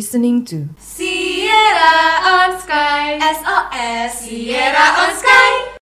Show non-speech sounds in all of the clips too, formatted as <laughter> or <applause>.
listening to Sierra on Sky SOS Sierra on Sky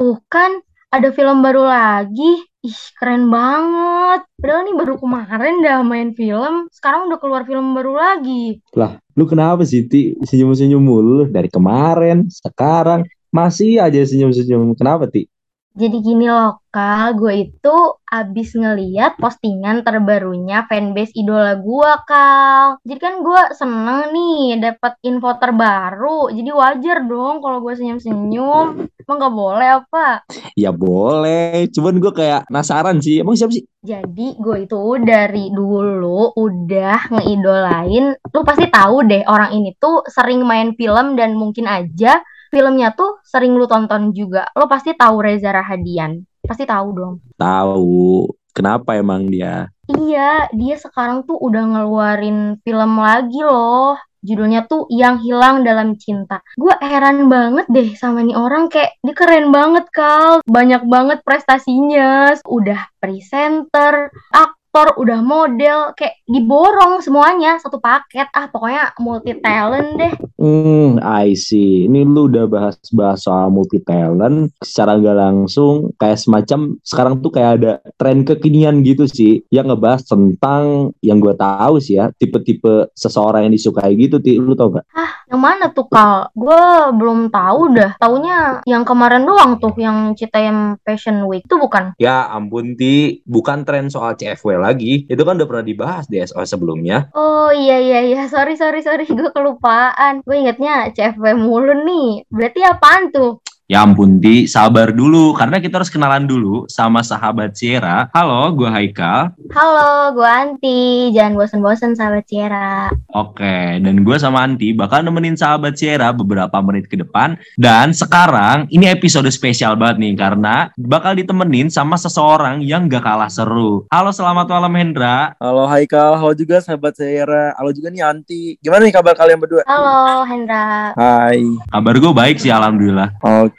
Tuh kan, ada film baru lagi. Ih, keren banget. Padahal nih baru kemarin dah main film, sekarang udah keluar film baru lagi. Lah, lu kenapa sih, Ti? Senyum-senyum mulu dari kemarin, sekarang masih aja senyum-senyum. Kenapa, Ti? Jadi gini loh, Kal, gue itu abis ngeliat postingan terbarunya fanbase idola gue, Kal. Jadi kan gue seneng nih dapet info terbaru, jadi wajar dong kalau gue senyum-senyum. Emang gak boleh apa? Ya boleh, cuman gue kayak penasaran sih. Emang siapa sih? Jadi gue itu dari dulu udah ngeidolain, lu pasti tahu deh orang ini tuh sering main film dan mungkin aja filmnya tuh sering lu tonton juga. Lo pasti tahu Reza Rahadian. Pasti tahu dong. Tahu. Kenapa emang dia? Iya, dia sekarang tuh udah ngeluarin film lagi loh. Judulnya tuh Yang Hilang Dalam Cinta. Gue heran banget deh sama nih orang kayak dia keren banget kal. Banyak banget prestasinya. Udah presenter, aktor, udah model, kayak diborong semuanya satu paket. Ah pokoknya multi talent deh. Hmm, I see. Ini lu udah bahas-bahas soal multi talent secara nggak langsung kayak semacam sekarang tuh kayak ada tren kekinian gitu sih yang ngebahas tentang yang gue tahu sih ya tipe-tipe seseorang yang disukai gitu ti lu tau gak? Ah, yang mana tuh Kal? Gue belum tahu dah. Taunya yang kemarin doang tuh yang Citayam Fashion Week itu bukan? Ya ampun ti, bukan tren soal CFW lagi. Itu kan udah pernah dibahas di SO sebelumnya. Oh iya iya iya, sorry sorry sorry, <laughs> gue kelupaan. Gue ingetnya CFW mulu nih. Berarti apaan tuh? Ya ampun Ti, sabar dulu karena kita harus kenalan dulu sama sahabat Sierra. Halo, gue Haikal. Halo, gue Anti. Jangan bosen-bosen sahabat Sierra. Oke, dan gue sama Anti bakal nemenin sahabat Sierra beberapa menit ke depan. Dan sekarang ini episode spesial banget nih karena bakal ditemenin sama seseorang yang gak kalah seru. Halo, selamat malam Hendra. Halo Haikal, halo juga sahabat Sierra. Halo juga nih Anti. Gimana nih kabar kalian berdua? Halo, Hendra. Hai. Kabar gue baik sih, alhamdulillah. Oke.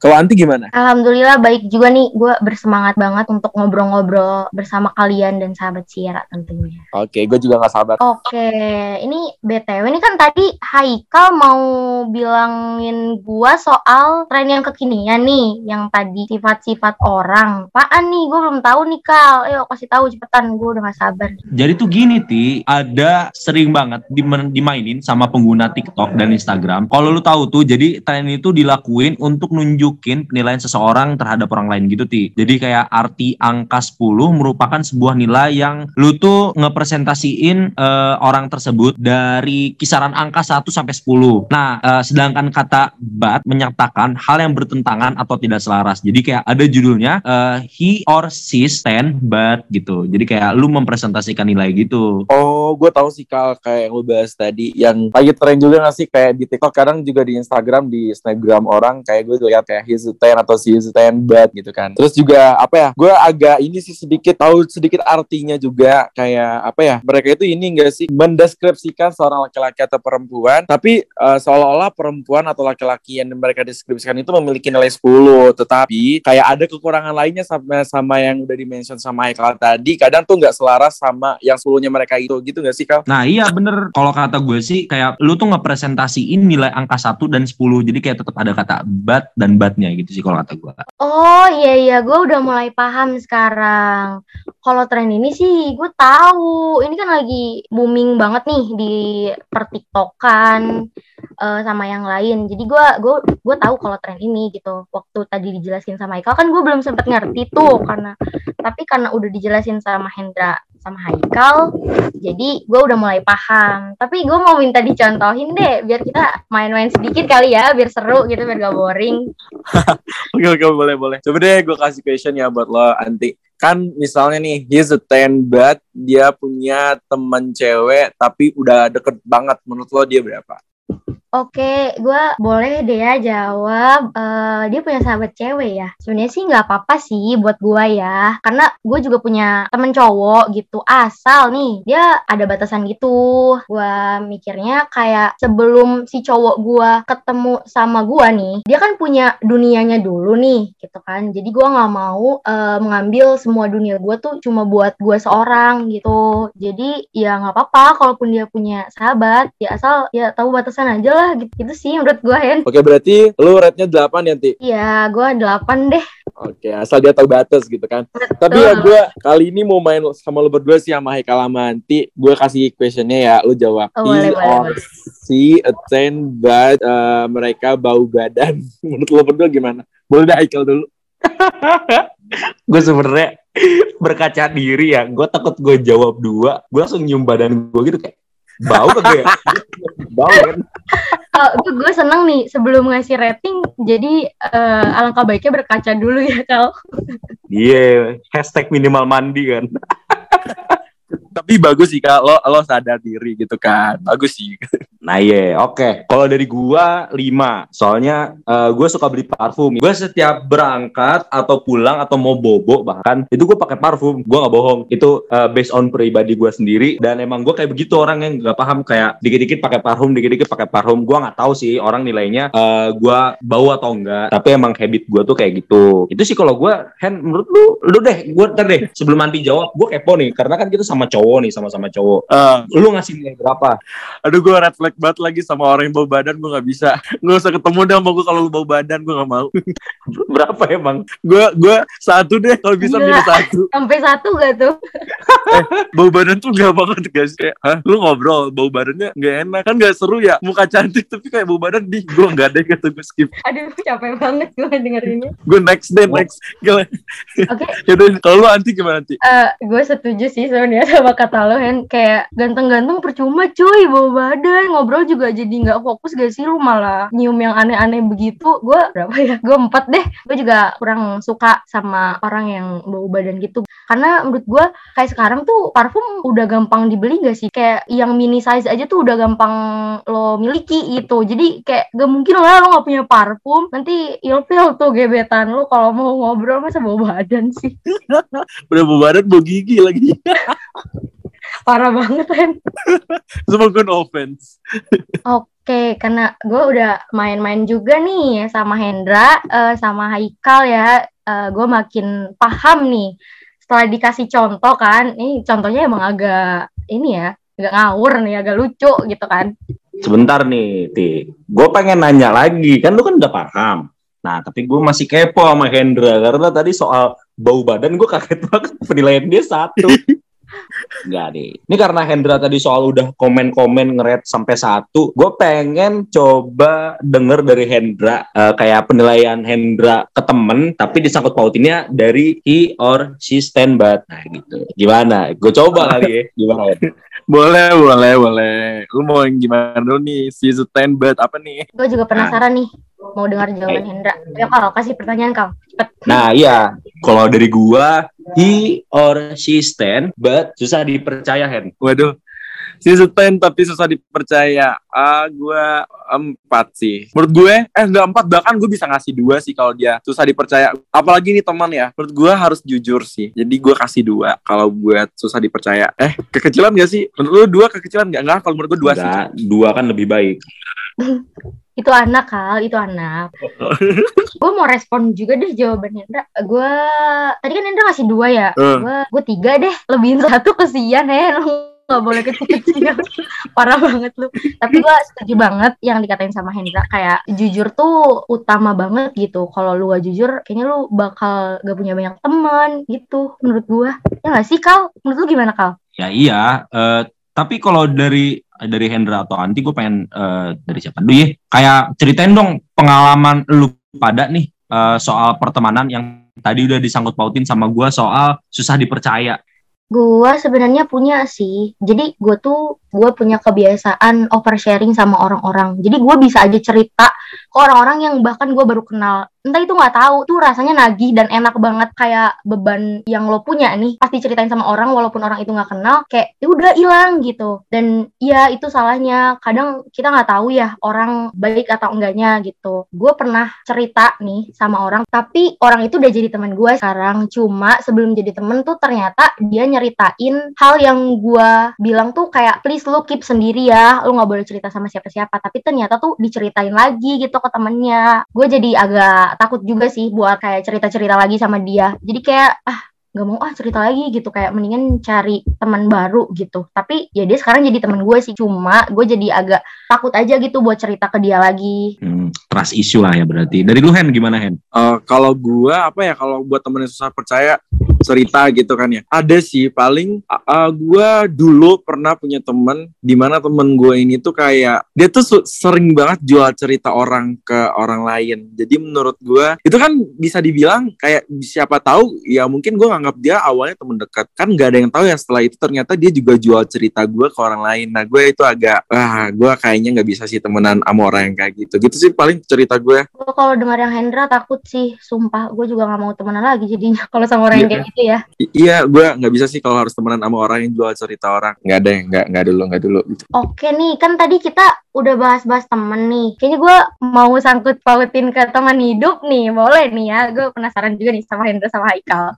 Kalau Anti gimana? Alhamdulillah baik juga nih. Gue bersemangat banget untuk ngobrol-ngobrol bersama kalian dan sahabat Sierra tentunya. Oke, gue juga gak sabar. Oke, ini BTW ini kan tadi Haikal mau bilangin gua soal tren yang kekinian nih, yang tadi sifat-sifat orang. Apaan nih? Gue belum tahu nih Kal. Ayo kasih tahu cepetan, gue udah gak sabar. Jadi tuh gini Ti, ada sering banget dimainin sama pengguna TikTok dan Instagram. Kalau lu tahu tuh, jadi tren itu dilakuin untuk nunjukin penilaian seseorang terhadap orang lain gitu Ti. Jadi kayak arti angka 10 merupakan sebuah nilai yang lu tuh ngepresentasiin eh, orang tersebut dari kisaran angka 1 sampai 10. Nah, eh, sedangkan kata bad menyatakan hal yang bertentangan atau tidak selaras. Jadi kayak ada judulnya eh, he or she stand bad gitu. Jadi kayak lu mempresentasikan nilai gitu. Oh, gue tahu sih Kal kayak yang lu bahas tadi yang lagi tren juga gak sih kayak di TikTok kadang juga di Instagram di Snapgram orang kayak gue lihat kayak he's a ten atau she is a ten bad gitu kan. Terus juga apa ya? Gue agak ini sih sedikit tahu sedikit artinya juga kayak apa ya? Mereka itu ini enggak sih mendeskripsikan seorang laki-laki atau perempuan tapi eh, seolah-olah perempuan atau laki-laki yang mereka deskripsikan itu memiliki nilai 10 tetapi kayak ada kekurangan lainnya sama sama yang udah dimention sama Haikal tadi kadang tuh nggak selaras sama yang 10-nya mereka itu gitu nggak sih Kal? Nah iya bener Kalau kata gue sih Kayak lu tuh ngepresentasiin nilai angka 1 dan 10 Jadi kayak tetap ada kata bad dan badnya gitu sih kalau kata gue Oh iya iya, gue udah mulai paham sekarang. Kalau tren ini sih gue tahu. Ini kan lagi booming banget nih di pertiktokan eh, sama yang lain. Jadi gue gue gue tahu kalau tren ini gitu. Waktu tadi dijelasin sama Haikal kan gue belum sempet ngerti tuh karena tapi karena udah dijelasin sama Hendra sama Haikal, jadi gue udah mulai paham. Tapi gue mau minta dicontohin deh, biar kita main-main sedikit kali ya, biar seru gitu, biar gak boring. <laughs> Oke oke boleh boleh. Coba deh gue kasih question ya buat lo Anti. Kan misalnya nih he's a ten but dia punya teman cewek tapi udah deket banget. Menurut lo dia berapa? Oke, gue boleh deh ya jawab. Eh, dia punya sahabat cewek ya. Sebenarnya sih nggak apa-apa sih buat gue ya, karena gue juga punya temen cowok gitu. Asal nih dia ada batasan gitu. Gue mikirnya kayak sebelum si cowok gue ketemu sama gue nih, dia kan punya dunianya dulu nih, gitu kan. Jadi gue nggak mau eh, mengambil semua dunia gue tuh cuma buat gue seorang gitu. Jadi ya nggak apa-apa kalaupun dia punya sahabat, ya asal ya tahu batasan aja lah gitu, gitu sih menurut gue Hen. Oke, berarti lu rate-nya 8 ya, Ti? Iya, gue delapan deh. Oke, asal dia tahu batas gitu kan. Tapi ya gue kali ini mau main sama lu berdua sih sama Haikal sama Anti. Gue kasih questionnya ya, lu jawab. Oh, boleh, Is boleh, or boleh. see attend but eh, mereka bau badan. <laughs> Menurut lu berdua gimana? Boleh dah Haikal dulu. <laughs> gue sebenarnya berkaca diri ya gue takut gue jawab dua gue langsung nyium badan gue gitu kayak bau kagak ya <laughs> bau kan gue gue seneng nih sebelum ngasih rating, jadi eh, alangkah baiknya berkaca dulu ya kal. iya hashtag minimal mandi kan <laughs> Tapi bagus sih Kak, lo, lo sadar diri gitu kan. Bagus sih. <laughs> Nah iya, oke. Kalau dari gua lima, soalnya eh, gua suka beli parfum. Gua setiap berangkat atau pulang atau mau bobo bahkan itu gua pakai parfum. Gua nggak bohong. Itu eh, based on pribadi gua sendiri dan emang gua kayak begitu orang yang nggak paham kayak dikit-dikit pakai parfum, dikit-dikit pakai parfum. Gua nggak tahu sih orang nilainya eh, gua bau atau enggak. Tapi emang habit gua tuh kayak gitu. Itu sih kalau gua, Hen, menurut lu, lu deh, gua ntar deh sebelum nanti jawab, gua kepo nih karena kan kita sama cowok nih, sama-sama cowok. Eh, Lu ngasih nilai berapa? aduh gue red flag banget lagi sama orang yang bau badan gue nggak bisa. Nggak usah ketemu deh sama gue kalau lu bau badan gue nggak mau. <laughs> berapa emang? Gue gue satu deh kalau bisa Gila. minus satu. <laughs> Sampai satu gak tuh? <laughs> Bau badan tuh gak banget guys kayak, Hah? lu ngobrol bau badannya nggak enak kan nggak seru ya. Muka cantik tapi kayak bau badan di gue nggak deh kata gue skip. Aduh capek banget gue dengerinnya. Gue next deh next. Oke, Yaudah kalau lu anti gimana nanti? eh, gue setuju sih sebenarnya sama kata lo Hen. Kayak ganteng-ganteng percuma cuy bawa badan. Ngobrol juga jadi nggak fokus gak sih lu malah nyium yang aneh-aneh begitu. Gue berapa ya? Gue empat deh. Gue juga kurang suka sama orang yang bau badan gitu. Karena menurut gue kayak sekarang tuh parfum udah gampang dibeli gak sih? Kayak yang mini size aja tuh udah gampang lo miliki gitu. Jadi kayak gak mungkin lah lo gak punya parfum. Nanti ilfil tuh gebetan lo kalau mau ngobrol masa bau badan sih. <laughs> Udah bau badan bau gigi lagi. <laughs> Parah banget kan. <laughs> Semua gue no offense. Oke, karena gue udah main-main juga nih sama Hendra, eh, sama Haikal ya. gue makin paham nih. Setelah dikasih contoh kan, ini contohnya emang agak ini ya, agak ngawur nih, agak lucu gitu kan. Sebentar nih, Ti. Gue pengen nanya lagi, kan lu kan udah paham. Nah, tapi gue masih kepo sama Hendra, karena tadi soal bau badan gue kaget <laughs> banget penilaian dia satu. Enggak nih. Ini karena Hendra tadi soal udah komen-komen ngeret sampai satu, gue pengen coba denger dari Hendra eh, kayak penilaian Hendra ke temen, tapi disangkut pautinnya dari he or she stand but. Nah gitu. Gimana? Gue coba kali ya. Gimana? Boleh, boleh, boleh. Lu mau yang gimana dulu nih? Season 10 but apa nih? Gue juga penasaran nih, mau dengar jawaban Hendra. Ya Kal, kasih pertanyaan Kal. Cepet. Nah iya, kalau dari gua he or she stand but susah dipercaya Hen. Waduh. 10 tapi susah dipercaya. Ah, gue empat sih. Menurut gue, eh enggak empat, bahkan gue bisa ngasih dua sih kalau dia susah dipercaya. Apalagi nih teman ya. Menurut gue harus jujur sih. Jadi gue kasih dua kalau buat susah dipercaya. Eh, kekecilan gak sih? Menurut lu dua kekecilan gak? Enggak, kalau menurut gue dua sih. Enggak, dua kan lebih baik. <laughs> Itu anak Kal, itu anak. <laughs> gue mau respon juga deh jawaban Hendra. Gue tadi kan Hendra ngasih dua ya. Eh. Gue gue tiga deh. Lebihin satu kesian ya. Nggak boleh kecil-kecil. <laughs> Parah banget lu. Tapi gue setuju banget yang dikatain sama Hendra. Kayak jujur tuh utama banget gitu. Kalau lu gak jujur, kayaknya lu bakal gak punya banyak teman gitu. Menurut gue. Ya gak sih Kal? Menurut lu gimana Kal? Ya iya, eh, tapi kalau dari dari Hendra atau Anti gue pengen eh, dari siapa dulu ya? Kayak ceritain dong pengalaman lu pada nih eh, soal pertemanan yang tadi udah disangkut pautin sama gua soal susah dipercaya. Gue sebenarnya punya sih. Jadi gue tuh gue punya kebiasaan oversharing sama orang-orang. Jadi gue bisa aja cerita ke orang-orang yang bahkan gue baru kenal. Entah itu nggak tahu tuh rasanya nagih dan enak banget kayak beban yang lo punya nih pasti ceritain sama orang walaupun orang itu nggak kenal kayak ya udah hilang gitu. Dan ya itu salahnya kadang kita nggak tahu ya orang baik atau enggaknya gitu. Gue pernah cerita nih sama orang tapi orang itu udah jadi teman gue sekarang. Cuma sebelum jadi temen tuh ternyata dia nyeritain hal yang gue bilang tuh kayak please lu keep sendiri ya, lu nggak boleh cerita sama siapa-siapa. Tapi ternyata tuh diceritain lagi gitu ke temennya. Gue jadi agak takut juga sih buat kayak cerita-cerita lagi sama dia. Jadi kayak ah nggak mau ah cerita lagi gitu kayak mendingan cari teman baru gitu tapi ya dia sekarang jadi teman gue sih cuma gue jadi agak takut aja gitu buat cerita ke dia lagi Hmm, trust issue lah ya berarti. Dari lu Hen gimana Hen? Eh, kalau gua apa ya kalau buat temen yang susah percaya cerita gitu kan ya. Ada sih paling uh, gua dulu pernah punya temen di mana temen gue ini tuh kayak dia tuh sering banget jual cerita orang ke orang lain. Jadi menurut gua itu kan bisa dibilang kayak siapa tahu ya mungkin gua nganggap dia awalnya temen dekat. Kan nggak ada yang tahu ya setelah itu ternyata dia juga jual cerita gua ke orang lain. Nah gue itu agak ah gua kayaknya nggak bisa sih temenan sama orang yang kayak gitu. Gitu sih paling cerita gue Gue kalau dengar yang Hendra takut sih sumpah. Gue juga nggak mau temenan lagi jadinya <laughs> kalau sama orang yang Iya. kayak gitu ya I- iya gue nggak bisa sih kalau harus temenan sama orang yang jual cerita orang nggak ada yang nggak nggak dulu nggak dulu gitu Oke nih, kan tadi kita udah bahas-bahas temen nih. Kayaknya gue mau sangkut pautin ke teman hidup nih, boleh nih ya. Gue penasaran juga nih sama Hendra sama Haikal.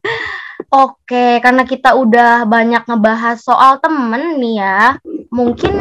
Oke, karena kita udah banyak ngebahas soal temen nih ya. Mungkin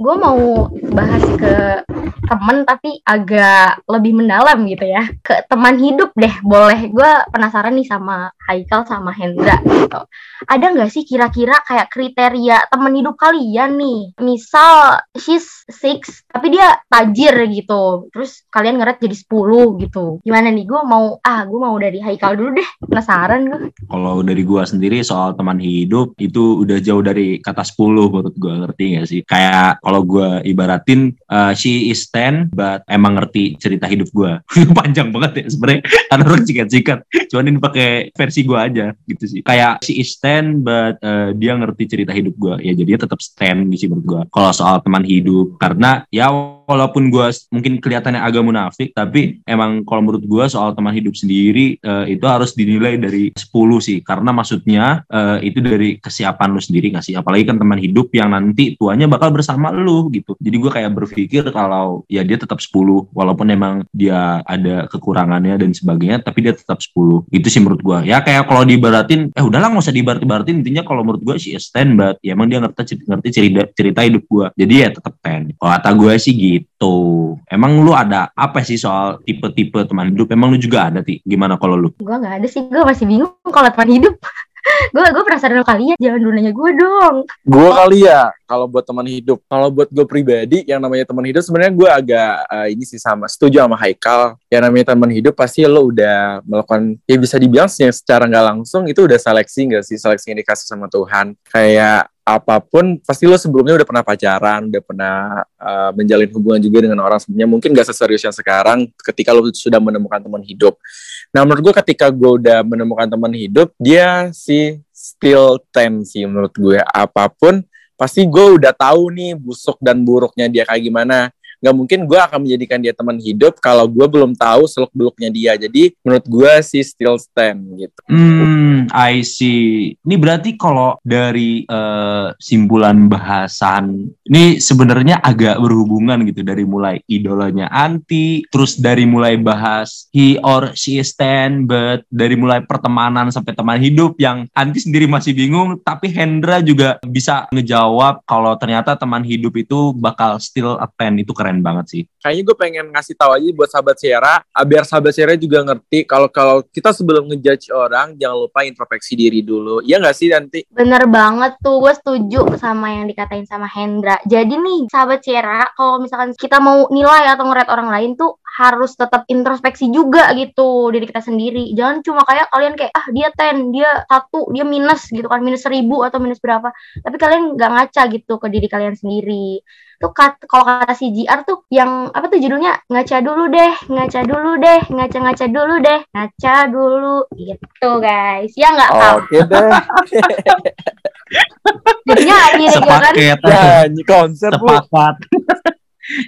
gue mau bahas ke temen tapi agak lebih mendalam gitu ya. Ke teman hidup deh, boleh. Gue penasaran nih sama Haikal sama Hendra gitu ada nggak sih kira-kira kayak kriteria temen hidup kalian nih? Misal she's six tapi dia tajir gitu. Terus kalian ngeret jadi 10 gitu. Gimana nih? Gue mau ah gue mau dari Haikal dulu deh. Penasaran gue. Kalau dari gua sendiri soal teman hidup itu udah jauh dari kata 10 menurut gua ngerti gak sih? Kayak kalau gua ibaratin uh, she is 10 but emang ngerti cerita hidup gua. <laughs> Panjang banget ya sebenarnya karena orang sikat-sikat. Cuman ini pakai versi gua aja gitu sih. Kayak she is 10 but uh, dia ngerti cerita hidup gua. Ya jadinya tetap stand sih menurut gua. Kalau soal teman hidup karena ya walaupun gua s- mungkin kelihatannya agak munafik tapi emang kalau menurut gua soal teman hidup sendiri eh, itu harus dinilai dari 10 sih. Karena maksudnya eh, itu dari kesiapan lu sendiri nggak sih? Apalagi kan teman hidup yang nanti tuanya bakal bersama lu gitu. Jadi gua kayak berpikir kalau ya dia tetap 10 walaupun emang dia ada kekurangannya dan sebagainya tapi dia tetap 10 itu sih menurut gua. Ya kayak kalau diibaratin eh udahlah nggak usah diibarat-ibaratin intinya kalau menurut gua sih stand but ya emang dia ngerti ngerti cerita cerita hidup gua. Jadi ya tetap 10 kalau kata gue sih gitu emang lu ada apa sih soal tipe-tipe teman hidup emang lu juga ada ti gimana kalau lu Gue nggak ada sih. Gue masih bingung kalau teman hidup. <laughs> gue gue penasaran sama kalian. Jangan dulu nanya gue dong. gue kali ya kalau buat teman hidup kalau buat gue pribadi yang namanya teman hidup sebenarnya gue agak eh, ini sih sama setuju sama Haikal yang namanya teman hidup pasti lo udah melakukan ya bisa dibilang sih secara nggak langsung itu udah seleksi nggak sih seleksi yang dikasih sama Tuhan kayak apa pun pasti lo sebelumnya udah pernah pacaran udah pernah eh, menjalin hubungan juga dengan orang sebelumnya. Mungkin gak seserius yang sekarang ketika lo sudah menemukan teman hidup. Nah menurut gue ketika gue udah menemukan teman hidup dia sih still ten sih menurut gue apa pun pasti gue udah tahu nih busuk dan buruknya dia kayak gimana nggak mungkin gue akan menjadikan dia teman hidup kalau gue belum tahu seluk beluknya dia. Jadi menurut gue sih still stand gitu. Hmm, I see. Ini berarti kalau dari eh, simpulan bahasan ini sebenarnya agak berhubungan gitu. Dari mulai idolanya anti, terus dari mulai bahas he or she stand, but dari mulai pertemanan sampai teman hidup yang anti sendiri masih bingung, tapi Hendra juga bisa ngejawab kalau ternyata teman hidup itu bakal still attend. Itu keren banget sih. kayaknya gue pengen ngasih tahu aja buat sahabat Sierra ah, biar sahabat Sierra juga ngerti kalau kalau kita sebelum ngejudge orang jangan lupa introspeksi diri dulu ya nggak sih nanti Bener banget tuh, gue setuju sama yang dikatain sama Hendra. Jadi nih, sahabat Sierra, kalau misalkan kita mau nilai atau ngeliat orang lain tuh harus tetap introspeksi juga gitu diri kita sendiri. Jangan cuma kayak kalian kayak ah dia 10, dia satu, dia minus gitu kan, minus seribu atau minus berapa. Tapi kalian nggak ngaca gitu ke diri kalian sendiri. Tuh kat, kalau kata si JR tuh yang apa tuh judulnya ngaca dulu deh, ngaca dulu deh, ngaca-ngaca dulu deh, ngaca dulu gitu guys. Ya nggak tahu. Oke deh. <laughs> Jadinya akhirnya gitu kan Sepaket. Nyanyi konser. Sepakat.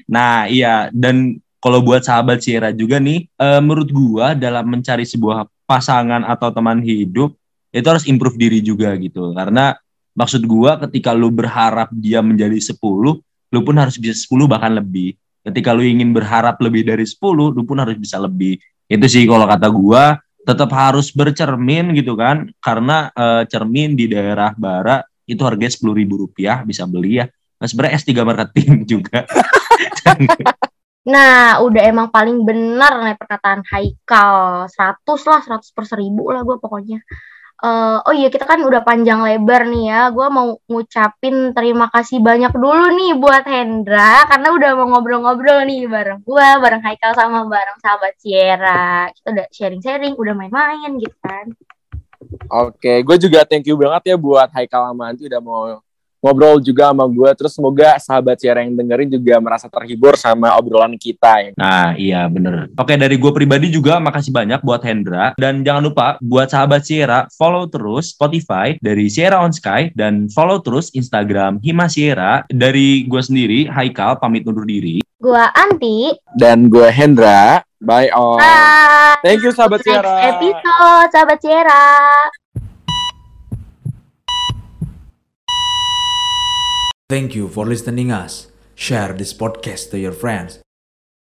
nah, iya dan kalau buat sahabat Sierra juga nih, eh, menurut gua dalam mencari sebuah pasangan atau teman hidup itu harus improve diri juga gitu. Karena maksud gua ketika lu berharap dia menjadi 10, lu pun harus bisa 10 bahkan lebih. Ketika lu ingin berharap lebih dari 10, lu pun harus bisa lebih. Itu sih kalau kata gua tetap harus bercermin gitu kan karena eh, cermin di daerah bara itu harganya sepuluh ribu rupiah bisa beli ya nah, sebenarnya S3 marketing <laughs> juga <laughs> Nah, udah emang paling benar nih perkataan Haikal. 100 lah, 100 per 1000 lah gue pokoknya. Eh, oh iya, kita kan udah panjang lebar nih ya. Gue mau ngucapin terima kasih banyak dulu nih buat Hendra. Karena udah mau ngobrol-ngobrol nih bareng gue, bareng Haikal sama bareng sahabat Sierra. Kita udah sharing-sharing, udah main-main gitu kan. Oke, gue juga thank you banget ya buat Haikal sama Anti udah mau ngobrol juga sama gue. Terus semoga sahabat Sierra yang dengerin juga merasa terhibur sama obrolan kita. Ya. Nah, iya bener. Oke, dari gue pribadi juga makasih banyak buat Hendra. Dan jangan lupa buat sahabat Sierra, follow terus Spotify dari Sierra on Sky. Dan follow terus Instagram Hima Sierra. Dari gue sendiri, Haikal, pamit undur diri. Gue Anti. Dan gue Hendra. Bye all. Bye. Thank you sahabat Next Sierra. episode, sahabat Sierra. Thank you for listening us. Share this podcast to your friends.